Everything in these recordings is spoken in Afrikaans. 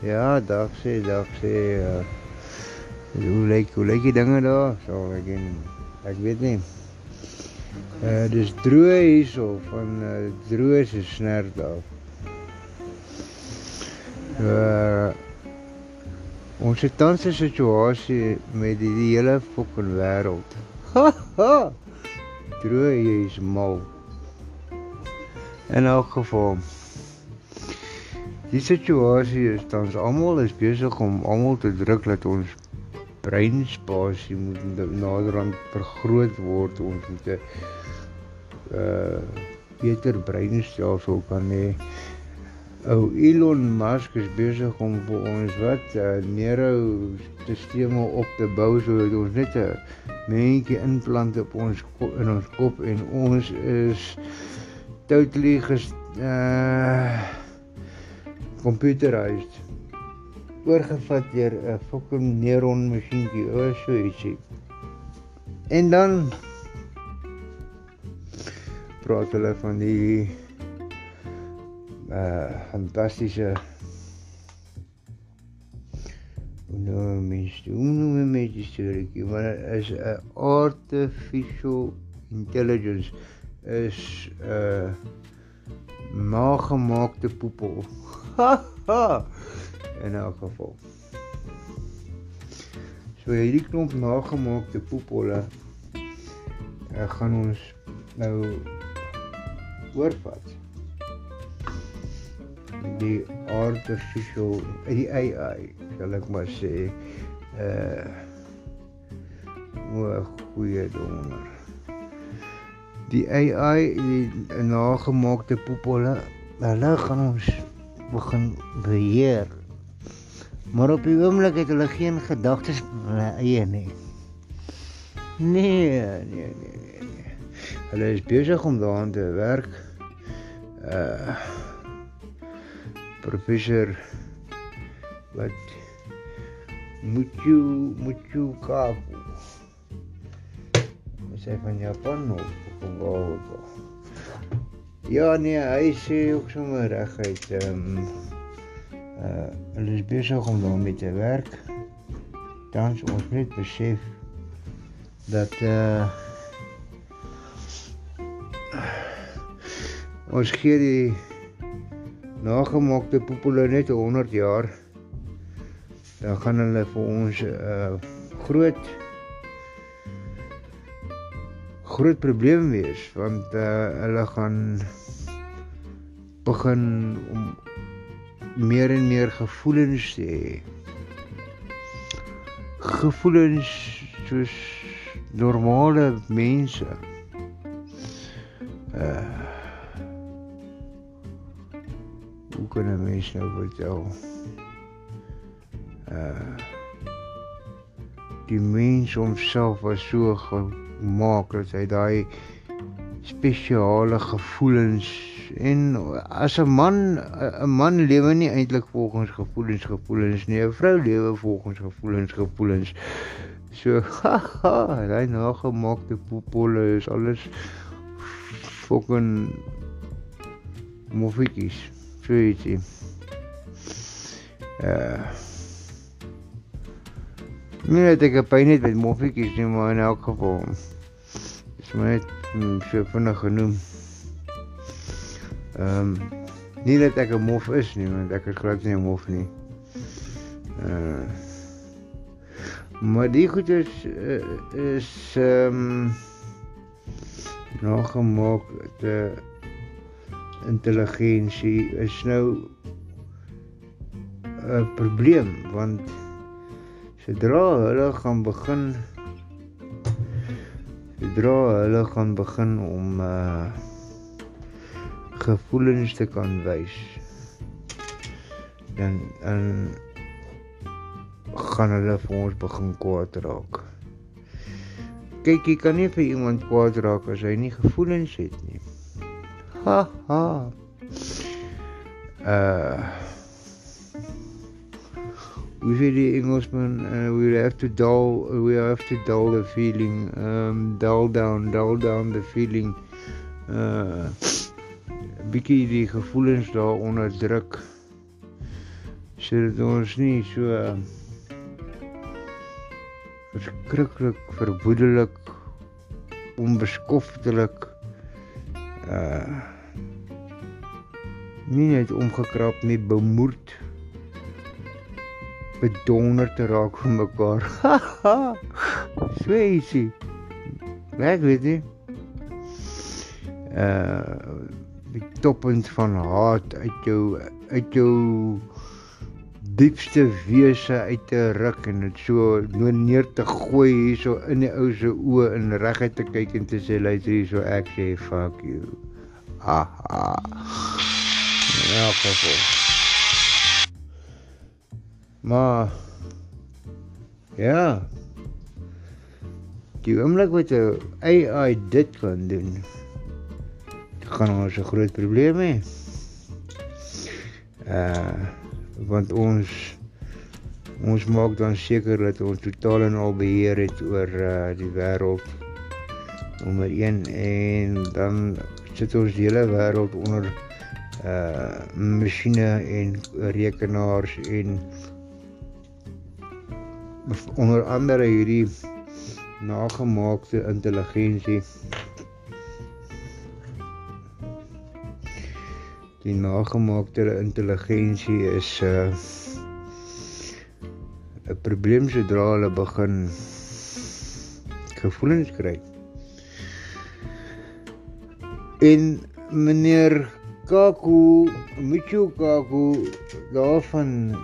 ja, dag sê, dag sê. Uh, hoe lyk hoe lyk die dinge daar? So ek en ek weet nie. Uh dis droë hierso van uh, droë se snert daar. Uh ons het tans 'n situasie met die, die hele fucking wêreld. Ha ha. Droë is mal. En elk geval Die situasie is tans almal is besig om almal te druk dat ons breinspasie moet naderhand vergroot word ons moet 'n uh beter breinstelsel kan hê. Ou Elon Musk is besig om vir ons wat uh, neurostelsels op te bou sodat ons net 'n mensjie implant op ons in ons kop en ons is totally ges uh computerized oorgevat deur 'n fucking neuron masjienkie of so ietsie. En dan praat hulle van die uh fantastiese nou mens doen met die storie, maar is 'n artificial intelligence is 'n uh, nagemaakte poepel. in elk geval. So hierdie klomp nagemaakte poepolle ek gaan ons nou oorvat. Die artificial die AI, sal ek maar sê, uh o, goeie donder. Die AI, die nagemaakte poepolle, hulle gaan ons begin beheer. Maar op die oomblik het hulle geen gedagtes hulle eie nie. Nee, nee, nee, nee. nee. Hulle is besig om daaraan te werk. Uh Professor wat moet jy moet jy kaap. Ons sê van Japan of van waar Ja nee, hy sê ook sommer reguit ehm um, uh hulle is besig om daarmee te werk. Dan ons moet besef dat uh ons gee die nagemaakte popule net 100 jaar dan gaan hulle vir ons uh, groot groot probleem wees want uh, hulle gaan begin om meer en meer gevoelens hê. Gevoelens soos normale mense. Uh Hoe kan 'n mens nou vertel? Uh Die mens homself was so gemaak dat hy daai spesiale gevoelens en as 'n man 'n man lewe nie eintlik volgens gevoelens gevoelens nie 'n vrou lewe volgens gevoelens gevoelens. So haha daai nagemaakte popolle is alles fucking mofikies so ietsie. Uh Nie net ek het pyn net met mofikies nie maar in elk geval is my net hmm, so vinnig genoem Ehm um, nie dat ek 'n mof is nie, want ek is glad nie 'n mof nie. Uh Maar die goed is uh, is ehm um, nog gemaak te intelligensie is nou 'n probleem want sodra hulle gaan begin sodra hulle gaan begin om uh gevoelens te kan wys dan dan gaan hulle vir ons begin kwaad raak. Kyk, jy kan nie vir iemand kwaad raak as hy nie gevoelens het nie. Ha ha. Uh We say the Englishman, uh, we have to dull, we have to dull the feeling, um, dull down, dull down the feeling. Uh, bietjie die gevoelens daar onderdruk sodat ons nie so verskriklik verwoedelik onbeskoftelik uh nie net omgekrap nie bemoed bedonder te raak van mekaar. Sweisie. Ek weet nie. Uh die toppunt van haat uit jou uit jou diepste wese uit te ruk en dit so nou neer te gooi hierso in die ou se oë en reguit te kyk en te sê luister hierso ek sê fuck you. Aha. Ja, gevoel. Maar ja. Die oomblik wat jy AI dit kan doen, gaan ons 'n groot probleem hê. Uh want ons ons maak dan seker dat ons totaal en al beheer het oor uh die wêreld nommer 1 en dan sit ons die hele wêreld onder uh masjiene en rekenaars en onder andere hierdie nagemaakte intelligensie die nagemaakte intelligensie is 'n uh, 'n probleem sodra hulle begin gevoelens kry. En meneer Kaku, Michu Kaku daarvan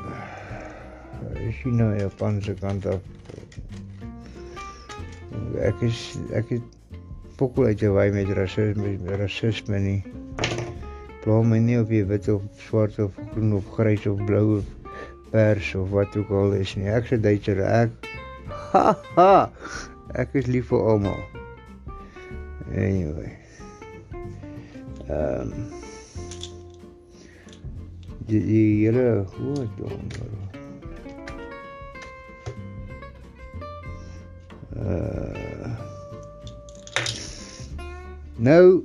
hy nou kant af. Ek is ek het pokkel uit jy met rasisme rasisme nie. Pla my nie of jy wit of swart of groen of grys of blou of pers of wat ook al is nie. Ek se Duitser ek. Ha ha. Is lief vir almal. Anyway. Ehm um, die die hele. Uh Nou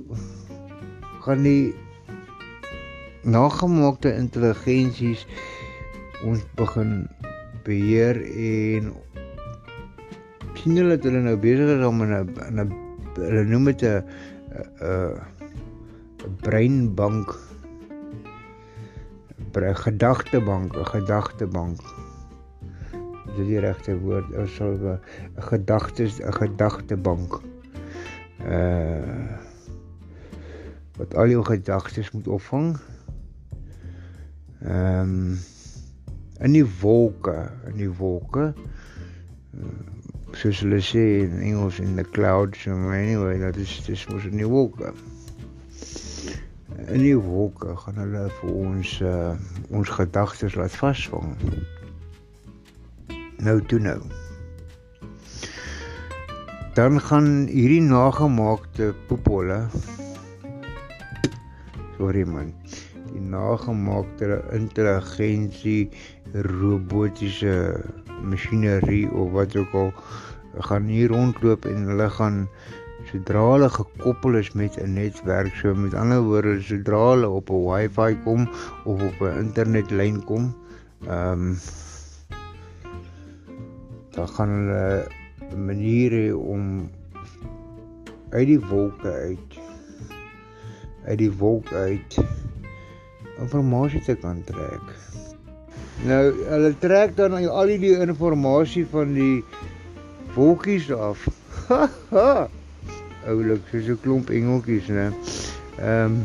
gaan die nagemaakte intelligensies ons begin beheer en sien hulle dat hulle nou besig is om 'n 'n hulle noem dit 'n 'n breinbank 'n gedagtebank, 'n gedagtebank. Dit is die regte woord, ons sal 'n gedagtes 'n gedagtebank. Uh wat al jou gedagtes moet opvang ehm um, in die wolke, in die wolke. Soos hulle sê in Engels in the clouds, so anyway, dat is dis mos in die wolke. In die wolke gaan hulle vir ons uh, ons gedagtes laat vasvang. Nou toe nou. Dan gaan hierdie nagemaakte poepolle Sorry man die nagemaakte intelligensie robotiese masjinerie of wat ook al gaan hier rondloop en hulle gaan sodra hulle gekoppel is met 'n netwerk so met ander woorde sodra hulle op 'n wifi kom of op 'n internetlyn kom ehm um, dan gaan hulle maniere om uit die wolke uit uit die wolk uit inligting te kan trek. Nou, hulle trek dan al die inligting van die wolkies af. Oulik, soos 'n klomp engeltjies, né? Ehm um,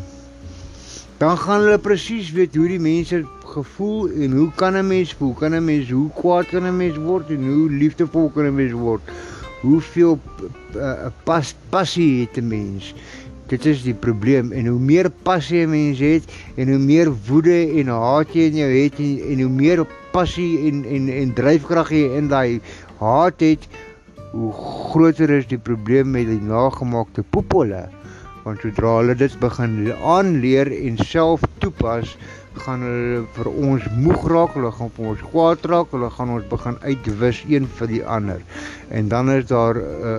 dan gaan hulle presies weet hoe die mense gevoel en hoe kan 'n mens voel? Kan 'n mens hoe kwaad kan 'n mens word en hoe liefdevol kan 'n mens word? Hoeveel uh, pas passie het 'n mens? Dit is die probleem en hoe meer passie 'n mens het en hoe meer woede en haat jy in jou het en, en hoe meer passie en en en dryfkrag jy in daai haat het, hoe groter is die probleem met die nagemaakte poepolle. Want sodra hulle dit begin aanleer en self toepas, gaan hulle vir ons moeg raak, hulle gaan vir ons kwaad raak, hulle gaan ons begin uitwis een vir die ander. En dan is daar 'n uh,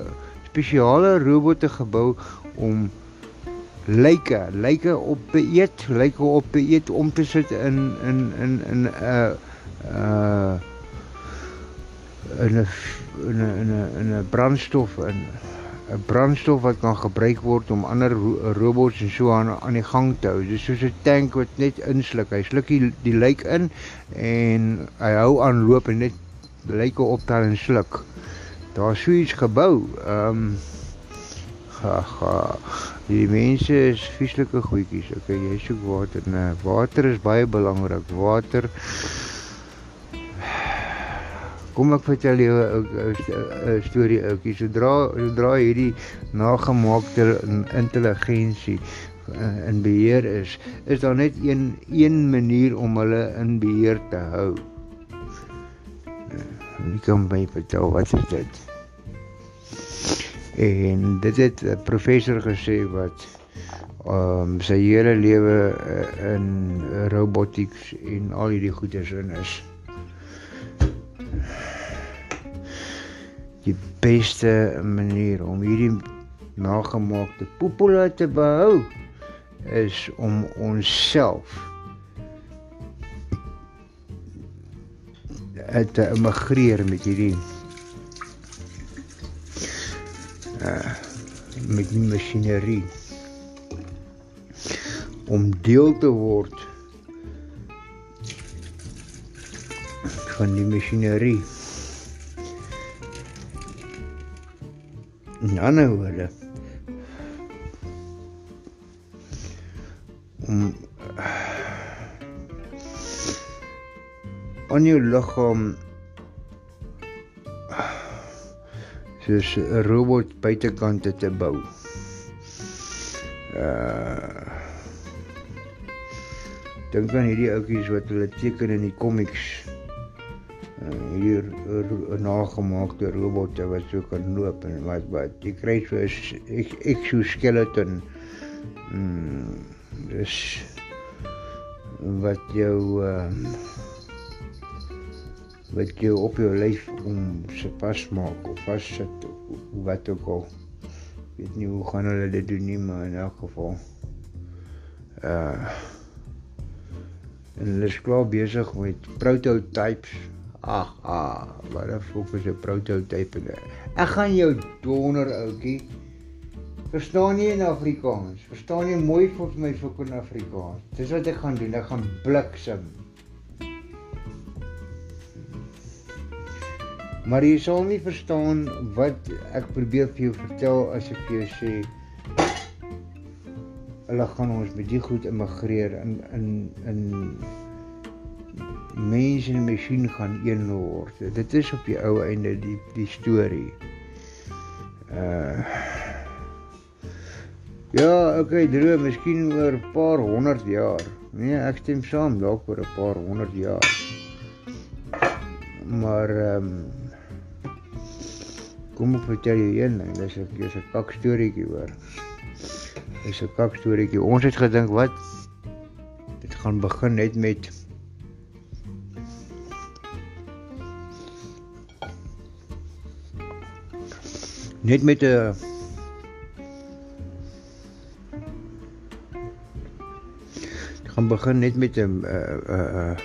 spesiale robotte gebou om lyke, lyke op te eet, lyke op te eet om te sit in in in in 'n uh, uh in 'n in 'n in 'n in 'n brandstof in 'n brandstof wat kan gebruik word om ander ro robots en so aan aan die gang te hou. Dis soos 'n tank wat net insluk. Hy sluk die, die lijk in en hy hou aan loop en net lyke optel en sluk. Daar's so iets gebou. Ehm um, ga ga die mense is vieslike goedjies. Okay, jy soek water. Nee, water is baie belangrik. Water Kom ek vertel jou 'n storie ouetjie. Sodra sodra hierdie nagemaakte intelligensie eh, in beheer is, is daar net een een manier om hulle in beheer te hou. Wie kan my vertel wat is dit? En dit het 'n professor gesê wat ehm um, sy hele lewe uh, in robotics en al hierdie goeders in is. Die beste manier om hierdie nagemaakte popola te behou is om onsself te immigreer met hierdie uh, met die masjinerie. Om deel te word van die masjinerie In ander woorde om aan jou liggaam soos 'n robot buitekante te bou. Uh Dink aan hierdie ouetjies wat hulle teken in die komiks hier nagemaakte robotte wat so kan loop en wat wat jy kry so 'n exoskeleton. Mm, dis wat jou uh, wat jy op jou lyf om se pas maak of vassit of wat ook al. Weet nie hoe gaan hulle dit doen nie, maar in elk geval. Uh en hulle is klaar besig met prototypes Ag, ah, wat 'n fok is 'n prototype. Ek gaan jou donder ouetjie. Verstaan jy in Afrikaans? Verstaan jy mooi vir my fok in Afrikaans? Dis wat ek gaan doen. Ek gaan bliksem. Maar jy sal nie verstaan wat ek probeer vir jou vertel as ek vir jou sê hulle gaan ons met die goed immigreer in in in mens en masjien gaan een word. Dit is op die ou einde die die storie. Uh Ja, okay, droom, miskien oor 'n paar honderd jaar. Nee, ek stem saam, dalk oor 'n paar honderd jaar. Maar ehm um, kom ek vertel jou een ding, dis 'n dis 'n kak storieetjie hoor. Dis 'n kak storieetjie. Ons het gedink wat dit gaan begin net met net met 'n gaan begin net met 'n 'n 'n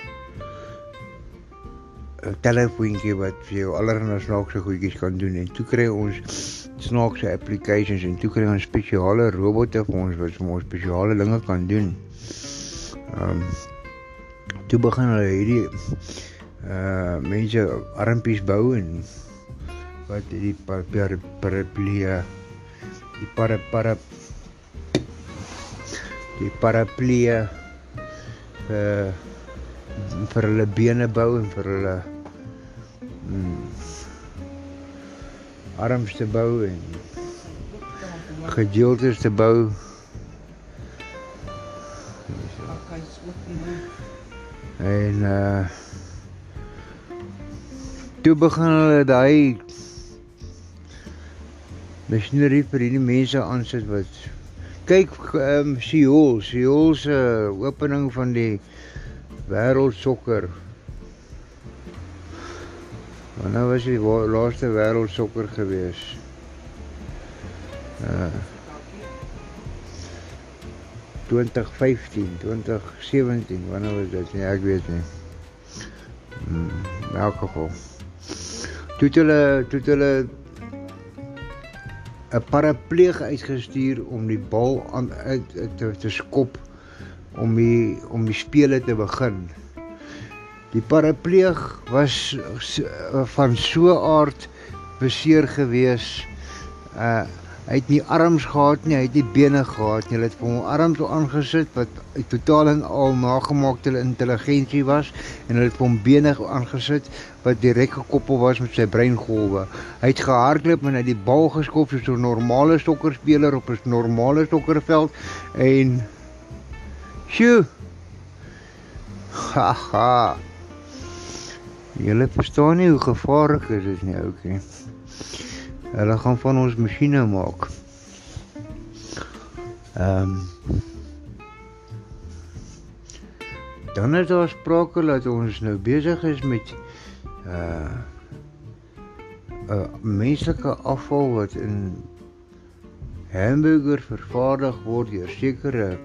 'n telefoontjie wat vir jou allerlei snaakse goedjies kan doen en toe kry ons snaakse applications en toe kry ons spesiale robotte vir ons wat vir ons spesiale dinge kan doen. Ehm um, toe begin hulle hierdie uh mense armpies bou en wat die paraplie die para para die paraplie uh vir hulle bene bou en vir hulle mm, arms te bou en gedeeltes te bou. En uh toe begin hulle daai masjinerie vir hierdie mense aansit wat kyk ehm um, Seoul, Seoul se uh, opening van die wêreld sokker. Wanneer was die laaste wêreld sokker gewees? Uh 2015, 2017, wanneer was dit? Nee, ek weet nie. Hmm, in elk geval. Toe het hulle toe het hulle 'n parapleeg uitgestuur om die bal aan uit te, te skop om die om die spele te begin. Die parapleeg was van so aard beseer gewees. Uh hy het nie arms gehad nie, hy het nie bene gehad nie. Hulle het hom arms so aangesit wat totaal en al nagemaakte intelligensie was en hulle het hom bene aangesit wat direk gekoppel was met sy breingolwe. Hy het gehardloop en hy het die bal geskop soos 'n normale sokkerspeler op 'n normale sokkerveld en sjoe. Haha. Julle verstaan nie hoe gevaarlik dit is nie, oukie. Hulle gaan van ons masjiene maak. Ehm um, Dan is daar sprake dat ons nou besig is met uh afval wat in hamburger vervaardig word deur sekere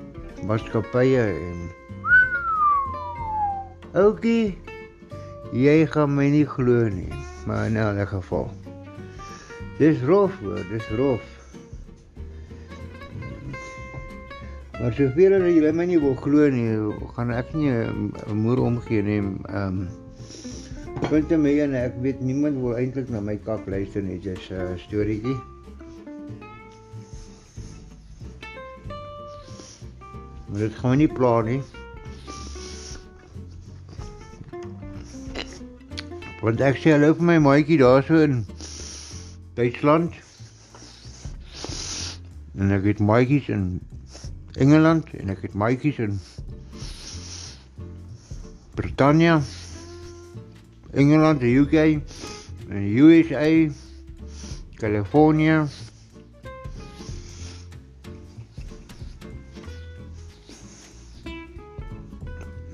maatskappye en Oukie, jy gaan my nie glo nie, maar in 'n geval Dis rof, hoor, dis rof. Maar soveel as julle my nie wil glo nie, gaan ek nie 'n moer omgee nie. Ehm um, Punt te my en ek weet niemand wil eintlik na my kak luister nie, dis 'n uh, storieetjie. Maar dit gaan nie pla nie. Want ek sê hallo vir my maatjie daarso in Duitsland. En ek het maatjies in Engeland en ek het maatjies in Britannia. Engeland, die UK, en die USA, California.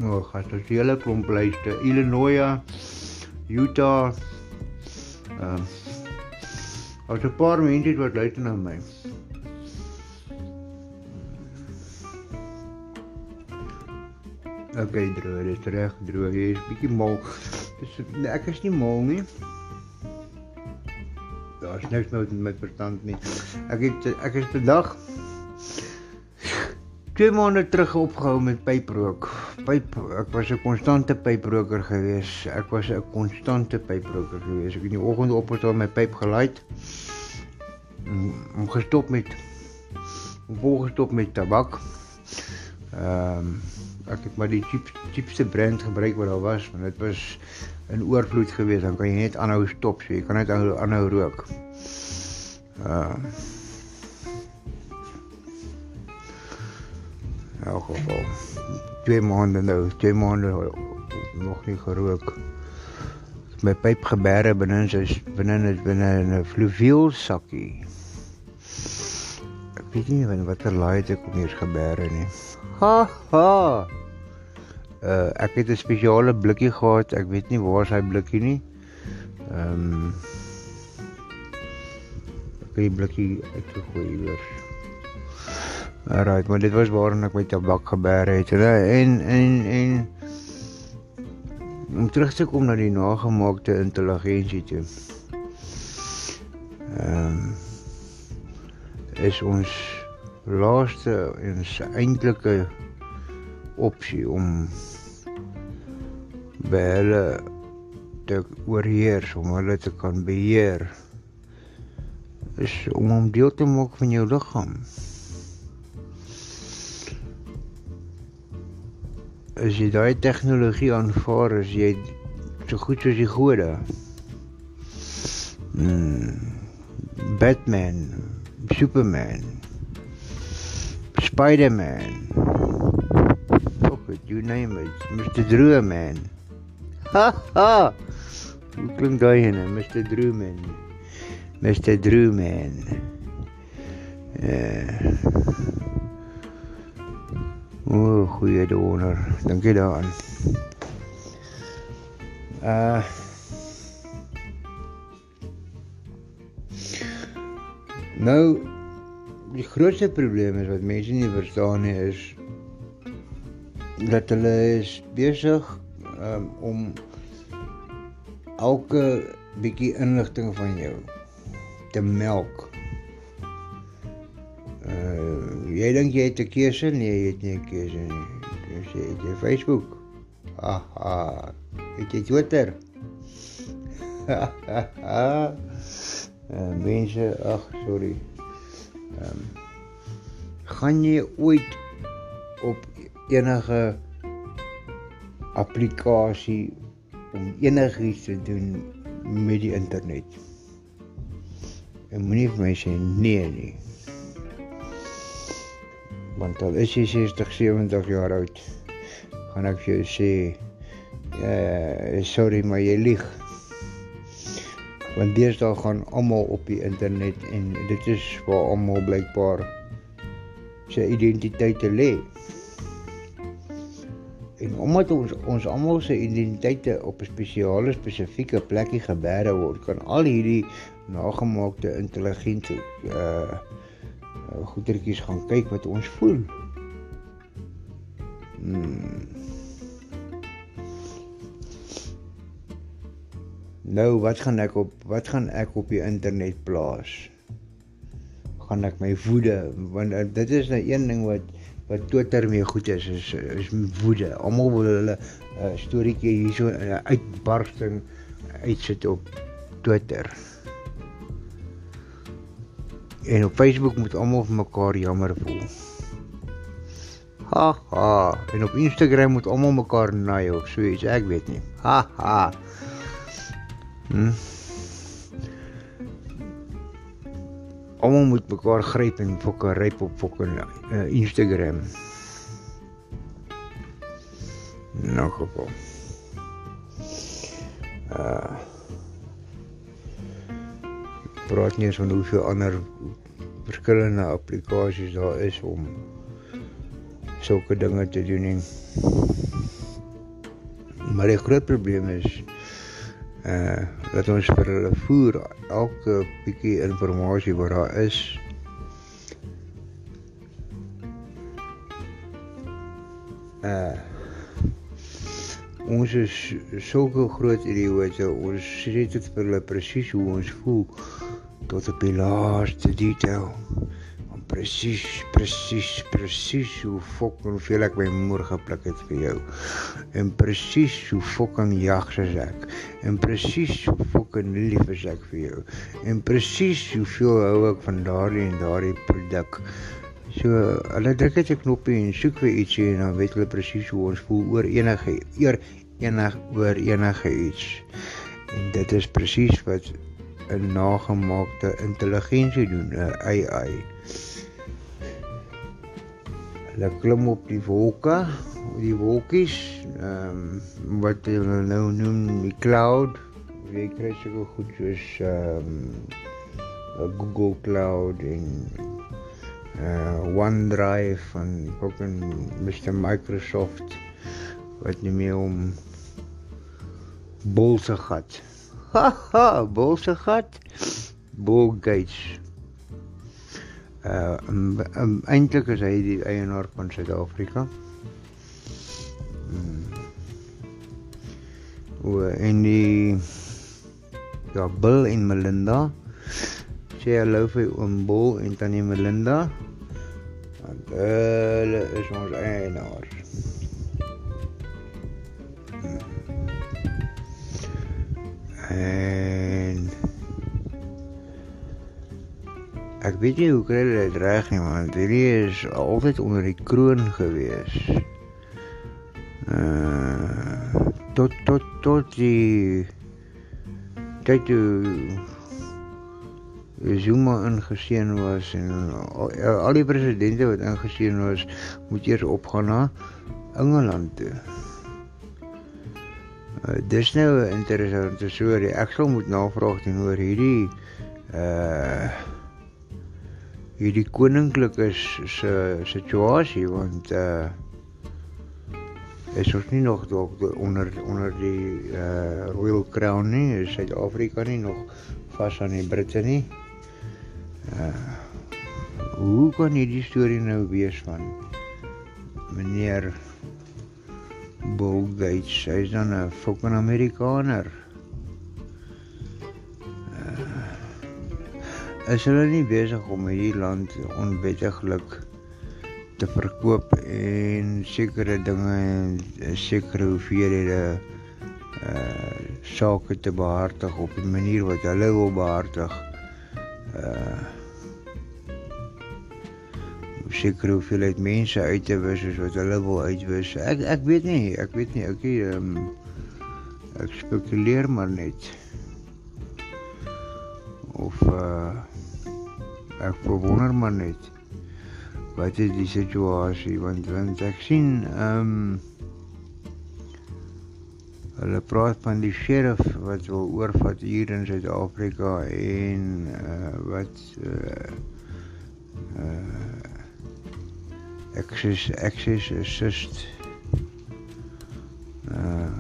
Nou, gaan dit hele klomp lyste. Illinois, Utah. Ehm uh, Daar's 'n paar mense wat luister na my. Okay, droog, dit is reg, droog. Jy is bietjie mal. Dis nee, ek is nie mal nie. Daar's niks met my verstand nie. Ek het ek is vandag twee maande terug opgehou met pyprook. Pyp ek was 'n konstante pyproker gewees. Ek was 'n konstante pyproker gewees. Ek in die oggend opgestaan my pyp gelaai om gestop met om volgestop met tabak. Ehm um, ek het maar die cheap cheapste brand gebruik wat daar was want dit was in oorvloed geweest dan kan jy net aanhou stop so jy kan net aanhou rook. Ehm uh, Ja, geval. Twee maande nou, twee maande nog nie gerook. My pyp geberre binne is binne is binne 'n fluweel sakkie weet nie van watter laai dit kom eers gebeure nie. Ha ha. Uh ek het 'n spesiale blikkie gehad. Ek weet nie waar is hy blikkie nie. Ehm um, Ek het die blikkie uitgegooi iewers. Alright, maar dit was waarin ek my tabak gebeure het. En en en om terug te kom na die nagemaakte intelligensie toe. Ehm um, is ons laaste en eintlike opsie om hulle te oorheers om hulle te kan beheer is om om deel te maak van jou liggaam. As jy daai tegnologie aanvaar, is jy so goed soos die gode. Hmm. Batman Superman, Spider-Man, fuck it, you name it, Mr. Drew Man. Ha ha! Hoe klink daai ene, Mr. Drew Man? Mr. Drew Man. Ja. O, goeie donder. Dankie daaraan. Uh Nou die grootste probleem is wat mense nie verstaan nie is dat hulle is besig um, om elke bietjie inligting van jou te melk. Uh jy dink jy het 'n keuse? Nee, jy het nie 'n keuse nie. Dis jy het Facebook. Aha. Het jy Twitter? uh mense, ag, sorry. Ehm um, gaan jy ooit op enige applikasie om enigiets te doen met die internet. En moenie vir my sê nee nie. Want al is jy 60, 70 jaar oud, gaan ek vir jou sê, uh, sorry maar jy lieg. Want deesdae gaan almal op die internet en dit is waar almal blykbaar sy identiteit te lê. En omdat ons ons almal se identiteite op 'n spesiale spesifieke plekkie gebeere word, kan al hierdie nagemaakte intelligente uh goedertjies gaan kyk wat ons voel. Hmm. Nou, wat gaan ek op wat gaan ek op die internet plaas? Gaan ek my woede want uh, dit is nou een ding wat wat Twitter mee goed is is is woede. Almal wil hulle 'n uh, eh, storieetjie hierso 'n uh, uitbarsting uitsit op Twitter. En op Facebook moet almal vir mekaar jammer voel. Ha ha. En op Instagram moet almal mekaar naai of so iets, ek weet nie. Ha ha. Hm. almal moet mekaar gryp en fokke ryp op fokke uh, Instagram. Nou geval. Uh praat nie van hoeveel ander verskillende applikasies daar is om sulke dinge te doen nie. Maar die groot probleem is uh dat ons vir hulle voer elke bietjie inligting wat daar is uh ons is sulke groot idioote ons sê dit vir hulle presies hoe ons voel tot op die laaste detail. Presies presies presies hoe fucking veel ek my moer gepluk het vir jou. En presies hoe fucking jags is ek. En presies hoe fucking lief is ek vir jou. En presies hoeveel hou ek van daardie en daardie produk so hulle druk net 'n knoppie en soek vir ietsie en dan weet hulle presies hoe ons voel oor enige eer enig oor enige iets. En dit is presies wat 'n nagemaakte intelligensie doen 'n AI Hulle klim op die wolke, die wolkies, ehm wat hulle nou noem die cloud. Jy kry seker goed soos ehm Google Cloud en uh OneDrive en ook 'n Mr Microsoft wat nie meer om bolse gat. Haha, bolse gat. Bill Gates uh um, um, eintlik is hy die eienaar van Suid-Afrika. Hmm. En die ja Bill en Melinda sê hallo vir oom Bill en tannie Melinda. Want hulle is ons eienaar. En Ek weet nie hoe kry dit reg nie, want hierdie is altyd onder die kroon gewees. Uh tot tot tot die tyd Zuma ingeseën was en al, al die presidente wat ingeseën was, moet eers opgaan na Engeland toe. Uh, dis nou 'n interessante storie. Ek sal moet navraag doen oor hierdie uh hierdie koninklike se situasie want uh is ons nie nog dalk onder onder die uh Royal Crown nie, is Suid-Afrika nie nog vas aan die Britte nie. Uh hoe kan hierdie storie nou wees van meneer Bill Gates, hy's dan 'n fucking Amerikaner. Uh, is hulle nie besig om hierdie land onwettiglik te verkoop en sekere dinge en sekere hoeveelhede uh sake te behartig op 'n manier wat hulle wil behartig. Uh sekere hoeveelheid mense uit te wis soos wat hulle wil uitwis. Ek ek weet nie, ek weet nie. Okay, ehm um, ek spekuleer maar net. Of uh ek verwonder maar net wat is die situasie want want ek sien ehm um, hulle praat van die sheriff wat wil oorvat hier in Suid-Afrika en uh, wat uh, uh, access access assist uh,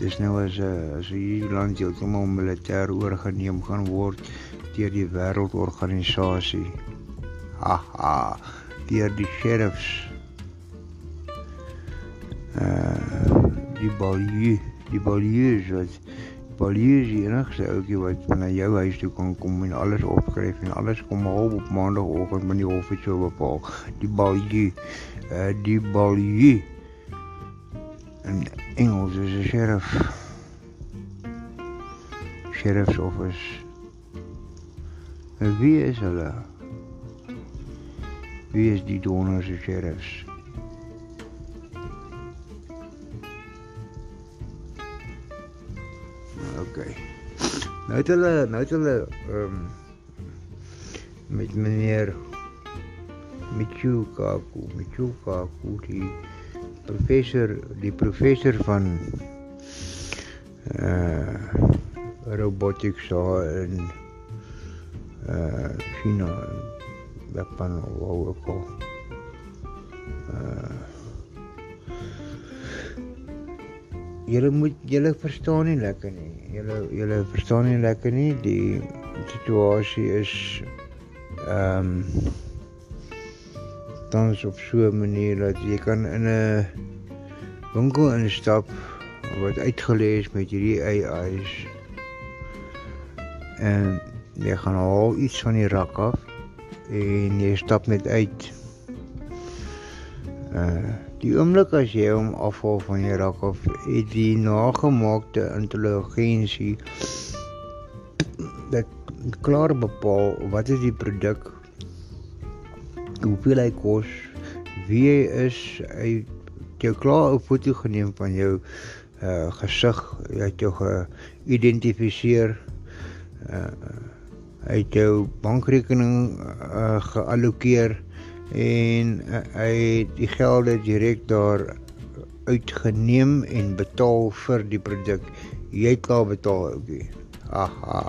dis nou as as hier land heeltemal militêr oorgeneem gaan word deur die wêreldorganisasie haha deur die sheriffs. Uh die balie die baliers wat baliers die enigste ouetjie wat na jou huis toe kan kom en alles opskryf en alles kom haal op maandagooggend met die hof het so bepaal. Die balier uh, die balier en Engels is 'n sheriff. Sheriff's office. En wie is hulle? Wie is die donors se sheriffs Okay. Nou het hulle nou het hulle ehm um, met meneer Michu Kaku, Michu Kaku die professor, die professor van eh uh, robotics in eh uh, China, Japan of ook al. Eh julle moet julle verstaan nie lekker nie. Julle julle verstaan nie lekker nie. Die situasie is ehm um, tans op so 'n manier dat jy kan in 'n winkel instap wat uitgelees met hierdie AI's en jy gaan al iets van die rak af en jy stap net uit. Uh Die oomblik as jy hom afhaal van jou rak of het die nagemaakte intelligensie dat klaar bepaal wat is die produk hoeveel hy kos wie hy is. Hy het jou klaar 'n foto geneem van jou uh gesig hy het jou geïdentifiseer uh hy het jou bankrekening uh, geallokeer en uh, hy het die gelde direk daar uitgeneem en betaal vir die produk. Jy het klaar betaal oukie. Aha.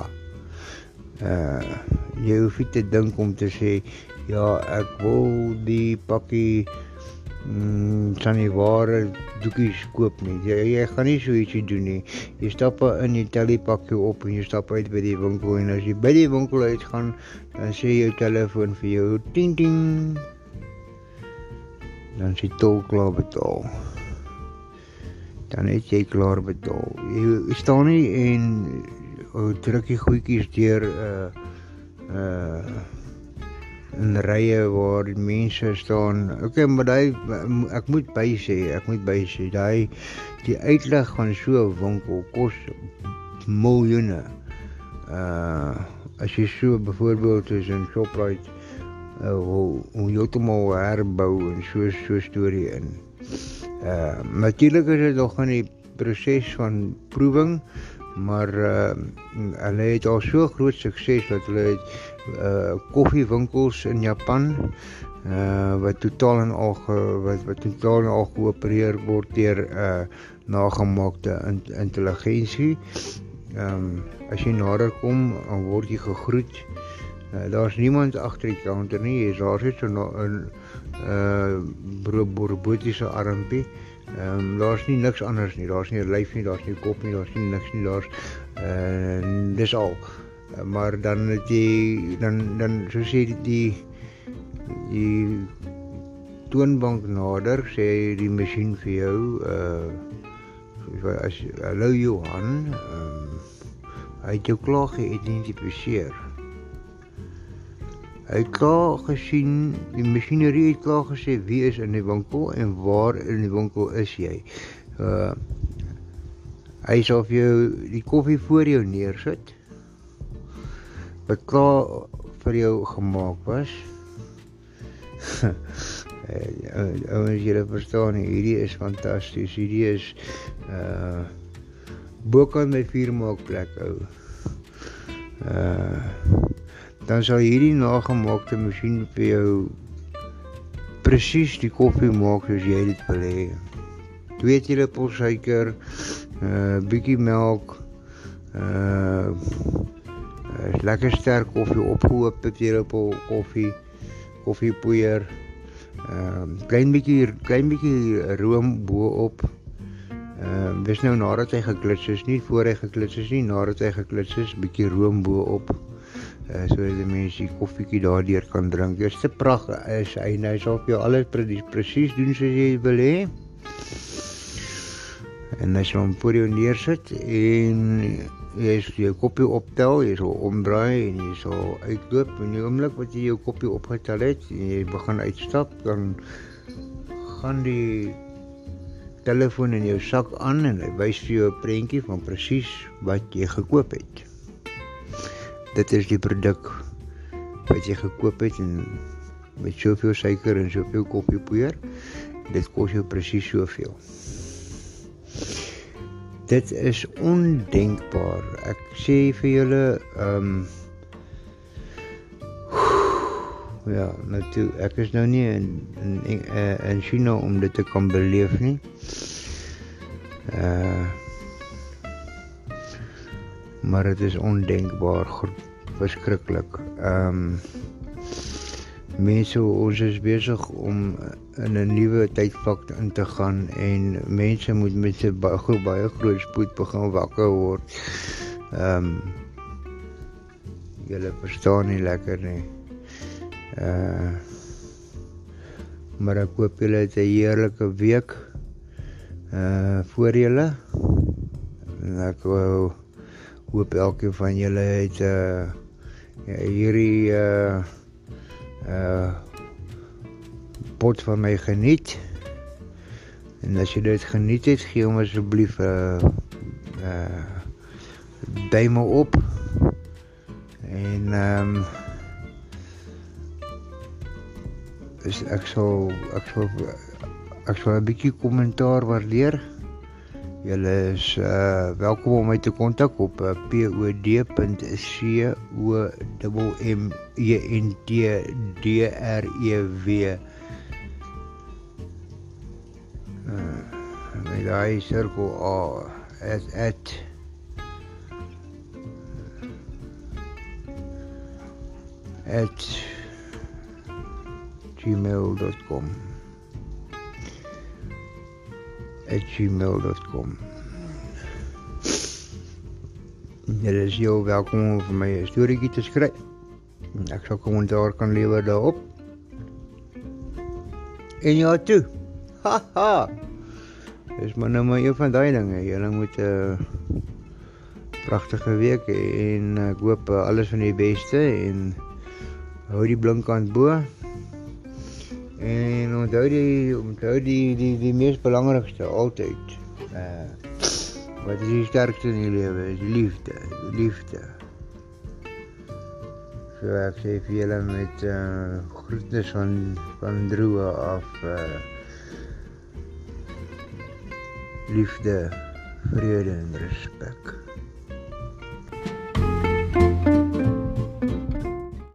Uh jy hoef nie te dink om te sê ja, ek wil die pakkie mm sanitêre doekies koop nie. Jy, jy gaan nie so ietsie doen nie. Jy stap in die telliepakkie op en jy stap uit by die winkel en as jy by die winkel uitgaan, dan sê jou telefoon vir jou ting ting dan sy tol klaar betaal. Dan het jy klaar betaal. Jy staan nie en ou druk jy goedjies deur uh uh in rye waar die mense staan. Okay, maar daai ek moet by sê, ek moet by sê, daai die uitleg van so 'n winkel kos miljoene. Uh as jy so byvoorbeeld is in Shoprite uh, hoe hoe heeltemal herbou en so so storie in. Uh natuurlik is dit nog in die proses van proewing, maar uh hulle het al so groot sukses dat hulle het uh koffiewinkels in Japan uh wat totaal en al ge, wat wat totaal en al geopereer word deur uh nagemaakte in, intelligensie. Ehm um, as jy nader kom, word jy gegroet Uh, daar's niemand agter die counter nie. Jy's daar net so 'n uh robotiese armpie. Ehm um, daar's nie niks anders nie. Daar's nie 'n lyf nie, daar's nie 'n kop nie, daar's nie niks nie. Daar's uh dis al. Uh, maar dan het jy dan dan so sê die die, die toonbank nader sê die masjien vir jou uh as hallo Johan, ehm um, hy het jou klaar geïdentifiseer. Hy het klaar gesien, die masjinerie het klaar gesê wie is in die winkel en waar in die winkel is jy. Uh hy sal vir jou die koffie voor jou neersit. Wat klaar vir jou gemaak was. Ouens, julle verstaan hierdie is fantasties. Hierdie is uh bokant my vuur maak plek ou. Uh dan sal hierdie nagemaakte masjien vir jou presies die koffie maak soos jy dit wil hê. 2 teelepel suiker, 'n uh, bietjie melk, uh is lekker sterk koffie opgehoop, 'n teelepel koffie, koffiepoeier. Ehm uh, klein bietjie klein bietjie room bo-op. Ehm uh, dis nou nadat hy geklits is, nie voor hy geklits is nie, nadat hy geklits is, bietjie room bo-op uh, sodat die mense die koffietjie daardeur kan drink. Dit is te pragtig. Is hy nou sal vir jou alles presies doen soos jy wil hê. En as jy hom voor jou neersit en jy sê jou koppie optel, jy sal omdraai en jy sal uitloop en die oomblik wat jy jou koppie opgetel het en jy begin uitstap, dan gaan die telefoon in jou sak aan en hy wys vir jou 'n prentjie van presies wat jy gekoop het dit is die produk wat jy gekoop het en met soveel suiker en soveel koffiepoeier dit kos jou presies soveel dit is ondenkbaar ek sê vir julle ehm um, ja toe ek is nou nie in in in, in China om dit te kan beleef nie uh maar dit is ondenkbaar verskriklik. Ehm um, mense ons is besig om in 'n nuwe tydvak in te gaan en mense moet met se baie baie groot spoed begin wakker word. Ehm um, julle verstaan nie lekker nie. Uh maar ek hoop julle het 'n heerlike week uh voor julle. En ek wou hoop elkeen van julle het uh, hierdie uh pot van my geniet. En as jy dit geniet het, gee hom asseblief 'n uh, uh op. En ehm um, is ek sal ek. Julle is uh welkom om my te kontak op uh, pod.c.o.m.e.n.t.d.r.e.w. Uh my daai sirkel a at at at gmail.com gmail.com. Dit is jou welkom om vir my 'n storieetjie te skryf. Ek sal kommentaar kan lewer daarop. En ja toe. Haha. Dis maar nou maar een van daai dinge. Julle moet 'n uh, pragtige week en ek hoop uh, alles van die beste en hou die blinkkant bo. Onthou die onthou die die die mees belangrikste altyd. Uh wat is die sterkste in die lewe? Is liefde, liefde. So ek sê vir julle met uh groetnis van van droë af uh liefde, vrede en respek.